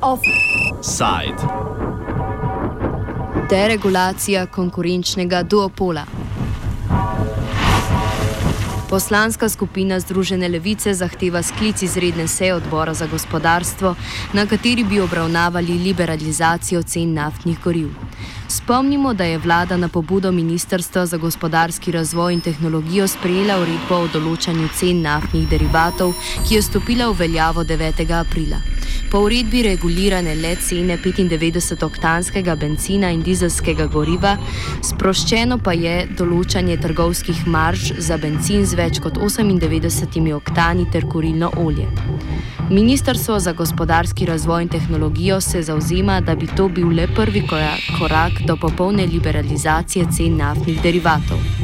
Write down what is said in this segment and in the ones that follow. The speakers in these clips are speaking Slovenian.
Offside. Deregulacija konkurenčnega duopola. Poslanska skupina Združene levice zahteva sklic izredne seje odbora za gospodarstvo, na kateri bi obravnavali liberalizacijo cen naftnih goriv. Spomnimo, da je vlada na pobudo Ministrstva za gospodarski razvoj in tehnologijo sprejela uredbo o določanju cen naftnih derivatov, ki je stopila v veljavo 9. aprila. Po uredbi regulirane le cene 95-oktanskega benzina in dizelskega goriva, sproščeno pa je določanje trgovskih marž za benzin z več kot 98 oktani ter kurilno olje. Ministrstvo za gospodarski razvoj in tehnologijo se zauzema, da bi to bil le prvi korak do popolne liberalizacije cen naftnih derivatov.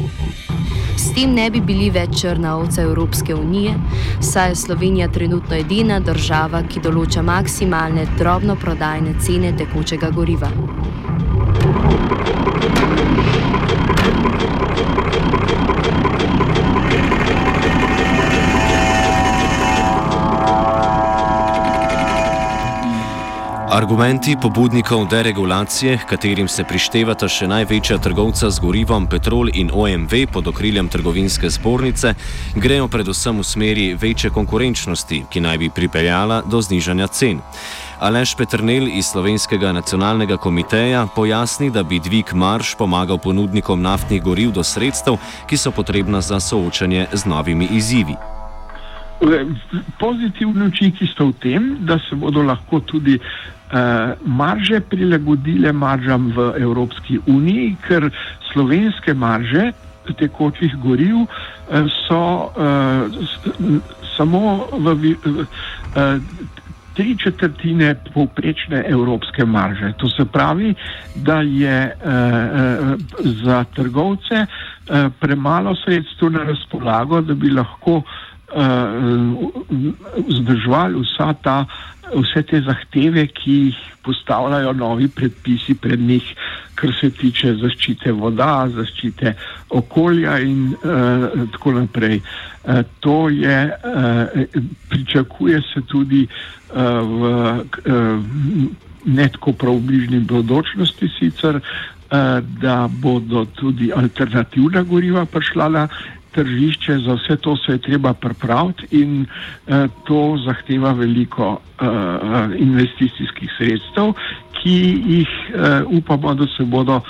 S tem ne bi bili več črna ovca Evropske unije, saj je Slovenija trenutno edina država, ki določa maksimalne drobnoprodajne cene tekočega goriva. Argumenti pobudnikov deregulacije, katerim se prištevata še največja trgovca z gorivom Petrol in OMV pod okriljem trgovinske zbornice, grejo predvsem v smeri večje konkurenčnosti, ki naj bi pripeljala do znižanja cen. Aleš Petrnel iz Slovenskega nacionalnega komiteja pojasni, da bi dvig marš pomagal ponudnikom naftnih goriv do sredstev, ki so potrebna za soočanje z novimi izzivi. Pozitivni učinki so v tem, da se bodo lahko tudi uh, marže prilagodile maržam v Evropski uniji, ker slovenske marže tekočih goriv uh, so uh, samo v uh, tri četrtine povprečne evropske marže. To se pravi, da je uh, uh, za trgovce uh, premalo sredstev na razpolago, da bi lahko vzdrževali uh, vsa ta vse te zahteve, ki jih postavljajo novi predpisi pred njih, kar se tiče zaščite voda, zaščite okolja in uh, tako naprej. Uh, to je, uh, pričakuje se tudi uh, v uh, netko prav bližnji bodočnosti sicer, da bodo tudi alternativna goriva prišla na tržišče, za vse to se je treba pripraviti in uh, to zahteva veliko uh, investicijskih sredstev, ki jih uh, upamo, da se bodo uh,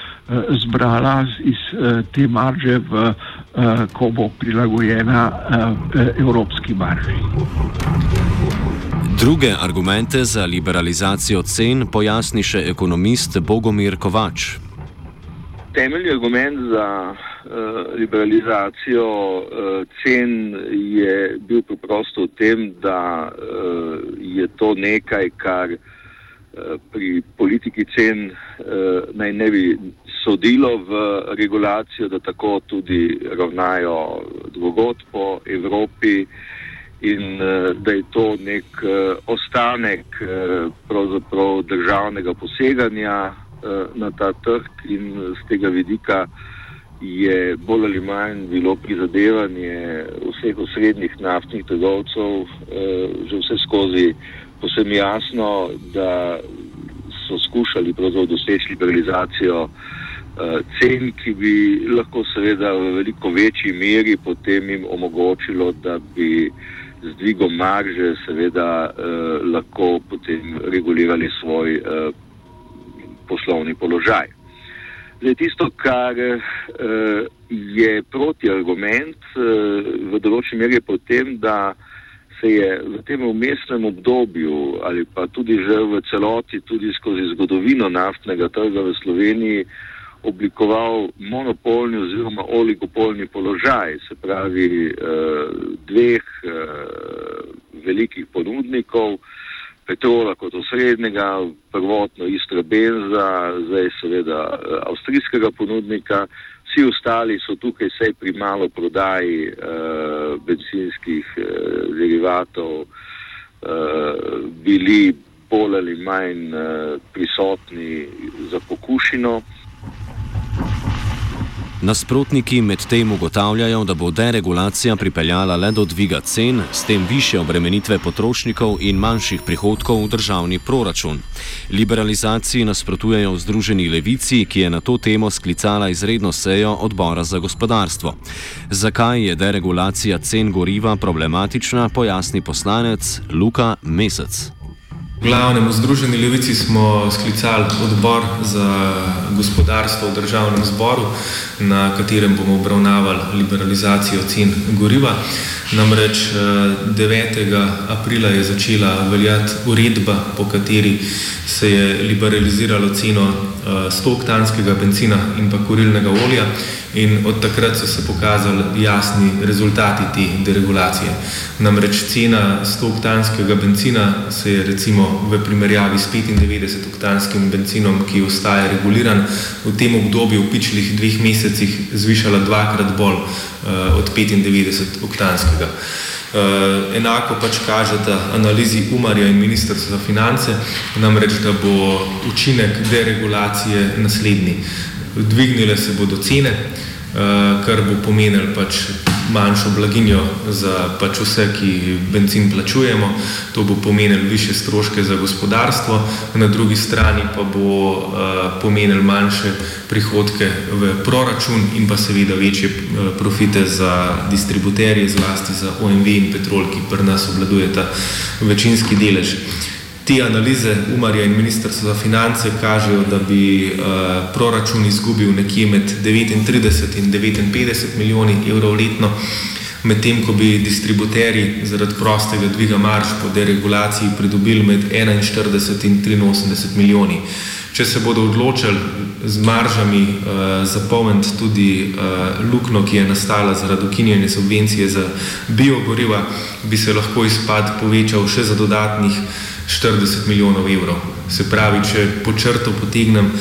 zbrala iz uh, te marže, v, uh, ko bo prilagojena uh, evropski marži. Druge argumente za liberalizacijo cen pojasni še ekonomist Bogomir Kovač. Temeljni argument za Eh, liberalizacijo uh, cen je bil preprosto v tem, da uh, je to nekaj, kar pri politiki cen naj ne bi sodilo v regulacijo, da tako tudi ravnajo drugot po Evropi. In da je to nek ostanek uh, državnega poseganja na ta trg. In z tega vidika je bolj ali manj bilo prizadevanje vseh osrednjih naftnih trgovcev eh, že vse skozi posebno jasno, da so skušali doseči liberalizacijo eh, cen, ki bi lahko seveda v veliko večji meri potem jim omogočilo, da bi z dvigom marže seveda eh, lahko potem regulirali svoj eh, poslovni položaj. Zdaj, tisto, kar uh, je protiargument uh, v določeni meri, je potem, da se je v tem umestnem obdobju ali pa tudi že v celoti, tudi skozi zgodovino naftnega trga v Sloveniji, oblikoval monopolni oziroma oligopolni položaj, se pravi uh, dveh uh, velikih ponudnikov. Petrola kot osrednjega, prvotno Istra Benza, zdaj seveda eh, avstrijskega ponudnika. Vsi ostali so tukaj vsej pri malo prodaji uh, benzinskih uh, derivatov uh, bili bolj ali manj uh, prisotni za pokušino. Nasprotniki medtem ugotavljajo, da bo deregulacija pripeljala le do dviga cen, s tem više obremenitve potrošnikov in manjših prihodkov v državni proračun. Liberalizaciji nasprotujejo v Združeni levici, ki je na to temo sklicala izredno sejo odbora za gospodarstvo. Zakaj je deregulacija cen goriva problematična, pojasni poslanec Luka Mesec. Glavnem v Združeni levici smo sklicali odbor za gospodarstvo v državnem zboru, na katerem bomo obravnavali liberalizacijo cen goriva. Namreč 9. Eh, aprila je začela veljati uredba, po kateri se je liberaliziralo ceno 100-oktanskega eh, benzina in pa kurilnega olja in od takrat so se pokazali jasni rezultati te deregulacije. Namreč cena 100-oktanskega benzina se je recimo v primerjavi s 95-oktanskim benzinom, ki ostaja reguliran, v tem obdobju v pičlih dveh mesecih zvišala dvakrat bolj uh, od 95-oktanskega. Uh, eh, enako pač kažete analizi Umarja in Ministrstva za finance, namreč da bo učinek deregulacije naslednji. Dvignile se bodo cene, uh, kar bo pomenilo pač manjšo blaginjo za pač vse, ki benzin plačujemo. To bo pomenilo više stroške za gospodarstvo, na drugi strani pa bo uh, pomenilo manjše prihodke v proračun in pa seveda večje uh, profite za distributerje, zlasti za OMV in Petrol, ki pri nas obladujeta večinski delež. Te analize Umarja in Ministrstva za finance kažejo, da bi uh, proračun izgubil nekje med 39 in 59 milijoni evrov letno, medtem ko bi distributerji zaradi prostega dviga marš po deregulaciji pridobili med 41 in 83 milijoni. Če se bodo odločili z maržami uh, zapolniti tudi uh, luknjo, ki je nastala zaradi ukinjene subvencije za biogoriva, bi se lahko izpad povečal še za dodatnih 40 milijonov evrov. Se pravi, če po črto potegnem, uh,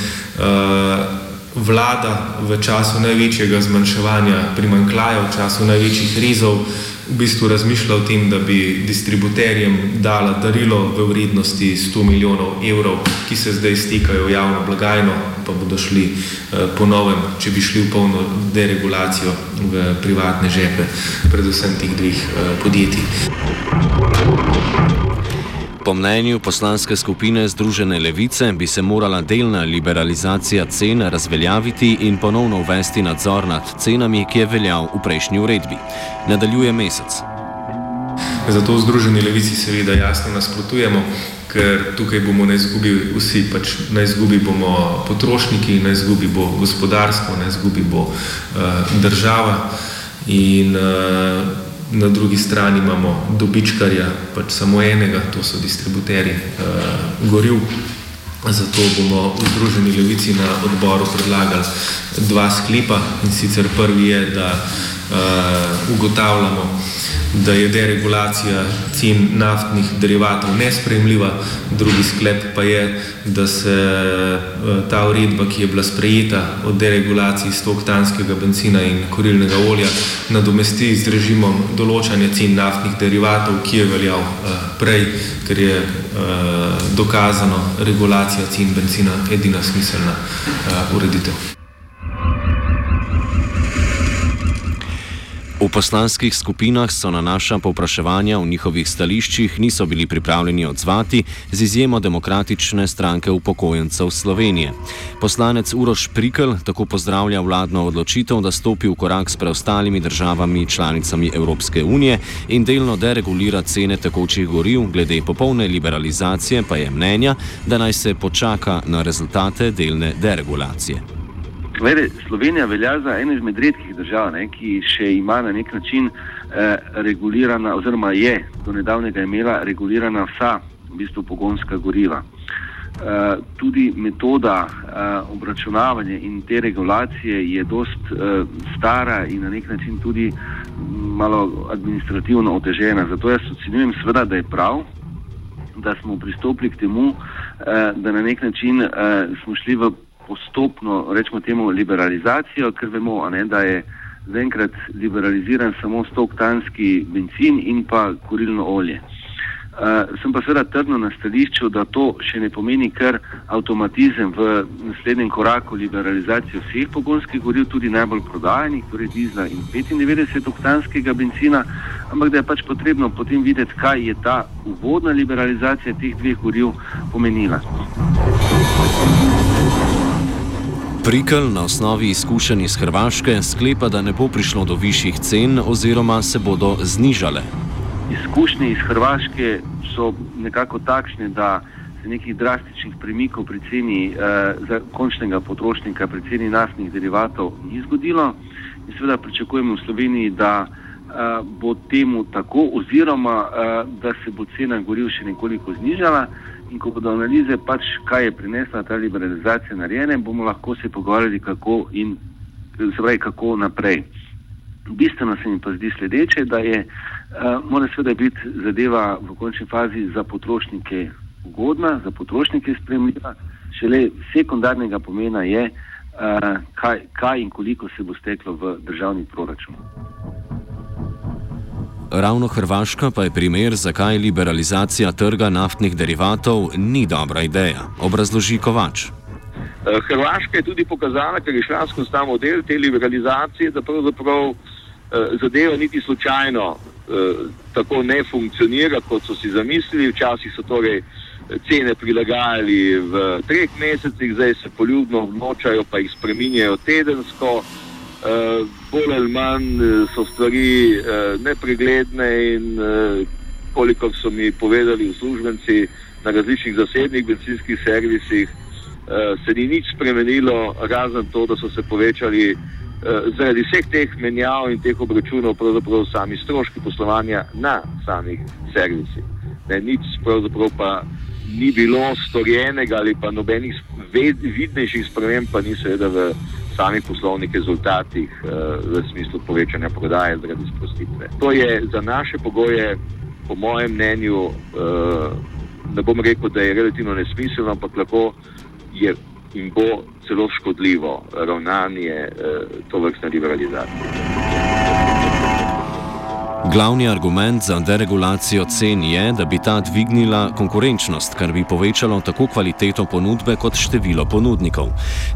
vlada v času največjega zmanjševanja primankljaja, v času največjih rezov, v bistvu razmišlja o tem, da bi distributerjem dala darilo v vrednosti 100 milijonov evrov, ki se zdaj stekajo v javno blagajno, pa bodo šli uh, po novem, če bi šli v polno deregulacijo v privatne žepe, predvsem teh dveh uh, podjetij. Po mnenju poslanske skupine Združene levice bi se morala delna liberalizacija cen razveljaviti in ponovno uvesti nadzor nad cenami, ki je veljal v prejšnji uredbi. Nadaljuje mesec. Zato v Združeni levici seveda jasno nasprotujemo, ker tukaj bomo na izgubi vsi, pač na izgubi bomo potrošniki, na izgubi bo gospodarstvo, na izgubi bo uh, država. In, uh, na drugi strani imamo dobičkarja, pač samo enega, to so distributerji uh, goriv. Zato bomo v Združeni levici na odboru predlagali dva sklepa in sicer prvi je, da ugotavljamo, da je deregulacija cen naftnih derivatov nespremljiva, drugi sklep pa je, da se eh, ta uredba, ki je bila sprejeta o deregulaciji stoktanskega benzina in kurilnega olja, nadomesti z režimom določanja cen naftnih derivatov, ki je veljal eh, prej, ker je eh, dokazano regulacija cen benzina edina smiselna ureditev. V poslanskih skupinah so na naša povpraševanja v njihovih stališčih niso bili pripravljeni odzvati, z izjemo demokratične stranke upokojencev Slovenije. Poslanec Uroš Prikl tako pozdravlja vladno odločitev, da stopi v korak s preostalimi državami članicami Evropske unije in delno deregulira cene tekočih goriv, glede popolne liberalizacije pa je mnenja, da naj se počaka na rezultate delne deregulacije. Glede, Slovenija velja za eno izmed redkih držav, ne, ki še ima na nek način eh, regulirana, oziroma je do nedavnega imela regulirana vsa v bistvu, pogonska goriva. Eh, tudi metoda eh, obračunavanja in te regulacije je dost eh, stara in na nek način tudi malo administrativno otežena. Zato jaz ocenjujem, seveda, da je prav, da smo pristopili k temu, eh, da na nek način eh, smo šli v postopno, rečemo temu, liberalizacijo, ker vemo, ne, da je zaenkrat liberaliziran samo stoktanski benzin in pa kurilno olje. Uh, sem pa seveda trdno na stališču, da to še ne pomeni kar avtomatizem v naslednjem koraku liberalizacije vseh pogonskih goriv, tudi najbolj prodajanih, torej dizla in 95-oktanskega benzina, ampak da je pač potrebno potem videti, kaj je ta uvodna liberalizacija teh dveh goriv pomenila. Prikl na osnovi izkušenj iz Hrvaške sklepa, da ne bo prišlo do višjih cen oziroma se bodo znižale izkušnje iz Hrvaške so nekako takšne, da se nekih drastičnih premikov pri ceni eh, za končnega potrošnika, pri ceni naftnih derivatov ni zgodilo. In seveda pričakujemo v Sloveniji, da eh, bo temu tako, oziroma eh, da se bo cena goril še nekoliko znižala. In ko bodo analize, pač, kaj je prinesla ta liberalizacija narejene, bomo lahko se pogovarjali, kako, in, pravi, kako naprej. Bistveno se mi pa zdi sledeče, da je Uh, mora seveda biti zadeva v končni fazi za potrošnike ugodna, za potrošnike spremljiva. Šele sekundarnega pomena je, uh, kaj, kaj in koliko se bo steklo v državni proračun. Ravno Hrvaška pa je primer, zakaj liberalizacija trga naftnih derivatov ni dobra ideja. Obrazloži Kovač. Eh, Hrvaška je tudi pokazala, ker je šla skozi ta model te liberalizacije, da pravzaprav zadeva niti slučajno Eh, tako ne funkcionira, kot so si zamislili. Včasih so torej cene prilagajali v treh mesecih, zdaj se poljubno odločajo, pa jih spreminjajo tedensko. Uh, bolj ali manj eh, so stvari uh, nepregledne in uh, kolikor so mi povedali uslužbenci na različnih zasebnih benzinskih servisih, uh, se ni nič spremenilo, razen to, da so se povečali uh, zaradi vseh teh menjav in teh obračunov, pravzaprav sami stroški poslovanja na samih servisih. Ne, nič pravzaprav pa ni bilo storjenega ali pa nobenih vidnejših sprememb, pa ni seveda v samih poslovnih rezultatih uh, v smislu povečanja prodaje zaradi sprostitve. To je za naše pogoje, po mojem mnenju, uh, ne bom rekel, da je relativno nesmiselno, ampak lahko je in bo celo škodljivo ravnanje eh, to vrstne liberalizacije. Glavni argument za deregulacijo cen je, da bi ta dvignila konkurenčnost, kar bi povečalo tako kvaliteto ponudbe kot število ponudnikov.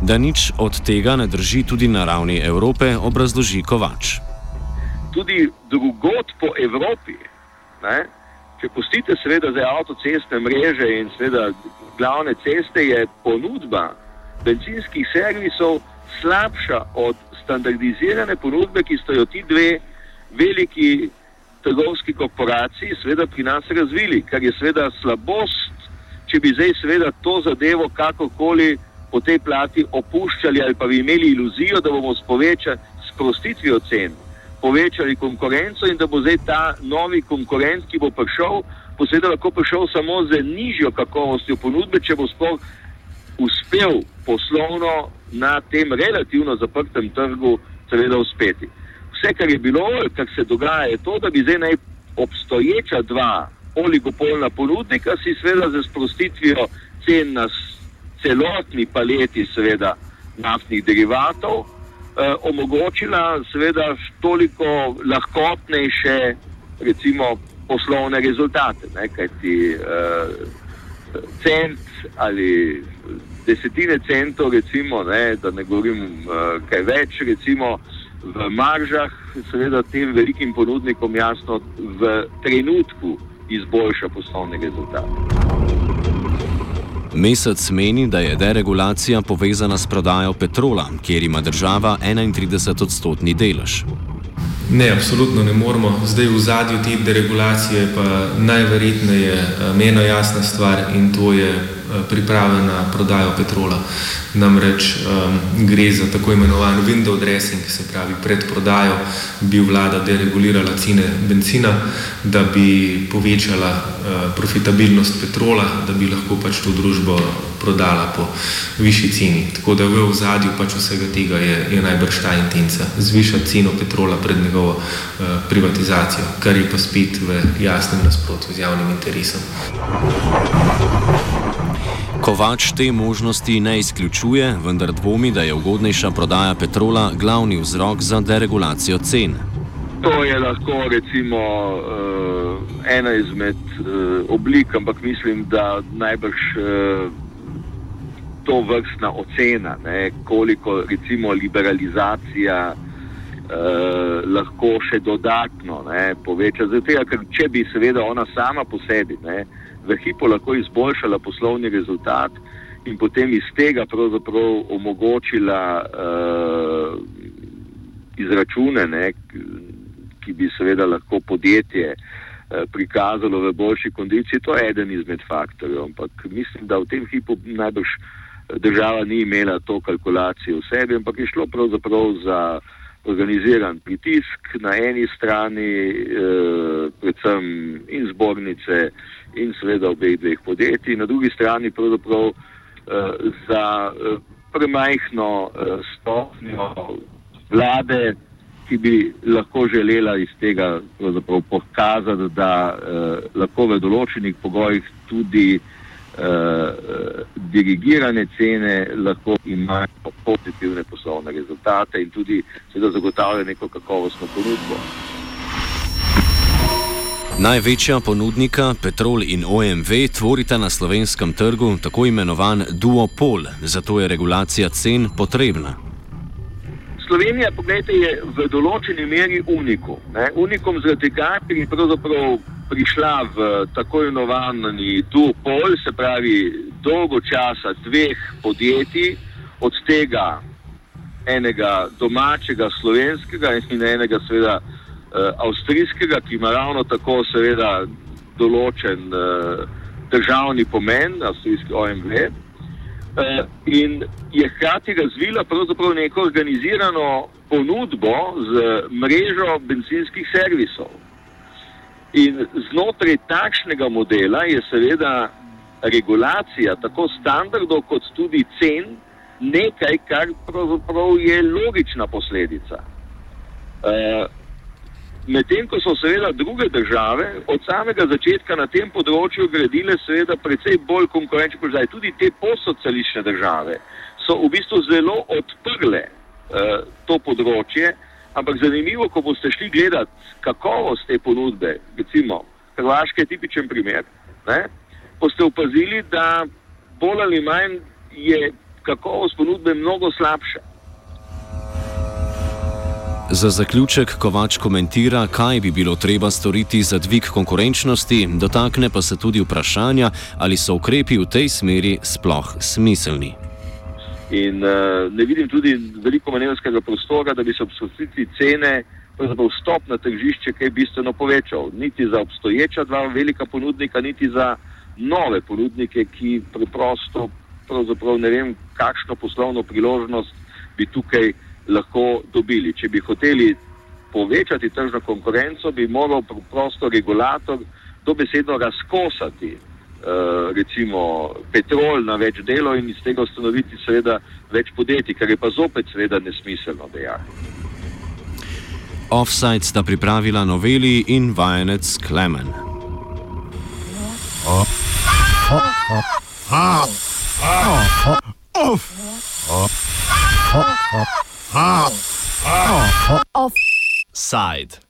Da nič od tega ne drži tudi na ravni Evrope, obrazloži Kovač. Tudi drugot po Evropi, ne, če pustite seveda za avtocestne mreže in seveda glavne ceste, je ponudba benzinskih servisov slabša od standardizirane ponudbe, ki sta jo ti dve veliki trgovski korporaciji, seveda pri nas razvili, kar je seveda slabost, če bi zdaj seveda to zadevo kakorkoli po tej plati opuščali ali pa bi imeli iluzijo, da bomo s povečanjem, s prostitvijo cen povečali konkurenco in da bo zdaj ta novi konkurent, ki bo prišel, posebej lahko prišel samo z nižjo kakovostjo ponudbe, če bo sploh uspel poslovno na tem relativno zaprtem trgu, seveda uspeti. Vse, kar je bilo, kar se dogaja, je to, da bi zdaj naj obstoječa dva oligopolna ponudnika si seveda za sprostitvijo cen na celotni paleti, seveda naftnih derivatov, eh, omogočila seveda toliko lahkotnejše, recimo, poslovne rezultate. Ne, kajti, eh, cent ali desetine centov, recimo, ne, da ne govorim uh, kaj več, recimo v maržah, seveda tem velikim ponudnikom jasno v trenutku izboljša poslovne rezultate. Mesec meni, da je deregulacija povezana s prodajo petrola, kjer ima država 31 odstotni delež. Ne, absolutno ne moramo. Zdaj v zadju te deregulacije pa najverjetneje eh, mena jasna stvar in to je priprave na prodajo petrola. Namreč um, gre za tako imenovan window dressing, se pravi pred prodajo bi vlada deregulirala cene benzina, da bi povečala uh, profitabilnost petrola, da bi lahko pač to družbo prodala po višji ceni. Tako da v ozadju pač vsega tega je, je najbrž ta intenca, zvišati ceno petrola pred njegovo uh, privatizacijo, kar je pa spet v jasnem nasprotju z javnim interesom. Kovač te možnosti ne izključuje, vendar dvomi, da je ugodnejša prodaja petrola glavni vzrok za deregulacijo cen. To je lahko recimo uh, ena izmed uh, oblik, ampak mislim, da najbrž uh, to vrstna ocena, ne, koliko recimo liberalizacija uh, lahko še dodatno ne, poveča. Zato, ker če bi seveda ona sama po sebi ne, v hipu lahko izboljšala poslovni rezultat in potem iz tega pravzaprav omogočila uh, izračune, ne, ki bi seveda lahko podjetje uh, prikazalo v boljši kondiciji, to je eden izmed faktorjev. Ampak mislim, da v tem hipu najbrž država ni imela to kalkulacijo v sebi, ampak je šlo pravzaprav za organiziran pritisk na eni strani, eh, predvsem in zbornice, in seveda obeh dveh podjetij, na drugi strani pravzaprav eh, za eh, premajhno eh, stopnjo vlade, ki bi lahko želela iz tega pokazati, da eh, lahko v določenih pogojih tudi eh, uh, dirigirane cene lahko imajo pozitivne poslovne rezultate in tudi seveda zagotavljajo neko kakovostno ponudbo. Največja ponudnika Petrol in OMV tvorita na slovenskem trgu tako imenovan duopol, zato je regulacija cen potrebna. Slovenija, pogledajte, je v določeni meri unikum. Unikum zaradi tega, ker je pravzaprav prišla v tako imenovani duopol, se pravi dolgo časa dveh podjetij, od tega enega domačega slovenskega in enega seveda uh, avstrijskega, ki ima ravno tako seveda določen uh, državni pomen, avstrijski OMV. Uh, in je hkrati razvila pravzaprav neko organizirano ponudbo z mrežo benzinskih servisov. In znotraj takšnega modela je seveda regulacija tako standardov kot tudi cen nekaj, kar pravzaprav je logična posledica. Uh, Medtem ko so seveda druge države od samega začetka na tem področju gradile seveda precej bolj konkurenčne položaje, tudi te postsocialistične države so v bistvu zelo odprle uh, to področje, Ampak zanimivo, ko boste šli gledati kakovost te ponudbe, recimo Hrvaška je tipičen primer, ne, boste opazili, da bolj ali manj je kakovost ponudbe mnogo slabša. Za zaključek Kovač komentira, kaj bi bilo treba storiti za dvig konkurenčnosti, dotakne pa se tudi vprašanja, ali so ukrepi v tej smeri sploh smiselni. In uh, ne vidim tudi veliko manevrskega prostora, da bi se ob sositvi cene, pravzaprav vstop na tržišče, kaj bistveno povečal. Niti za obstoječa dva velika ponudnika, niti za nove ponudnike, ki preprosto, pravzaprav ne vem, kakšno poslovno priložnost bi tukaj lahko dobili. Če bi hoteli povečati tržno konkurenco, bi moral preprosto regulator dobesedno razkosati Eh, recimo Petrol na več delov in iz tega ustanoviti seveda več podjetij, kar je pa zopet seveda nesmiselno dejanje. Offside sta pripravila noveli in vajenec Klemen. Offside.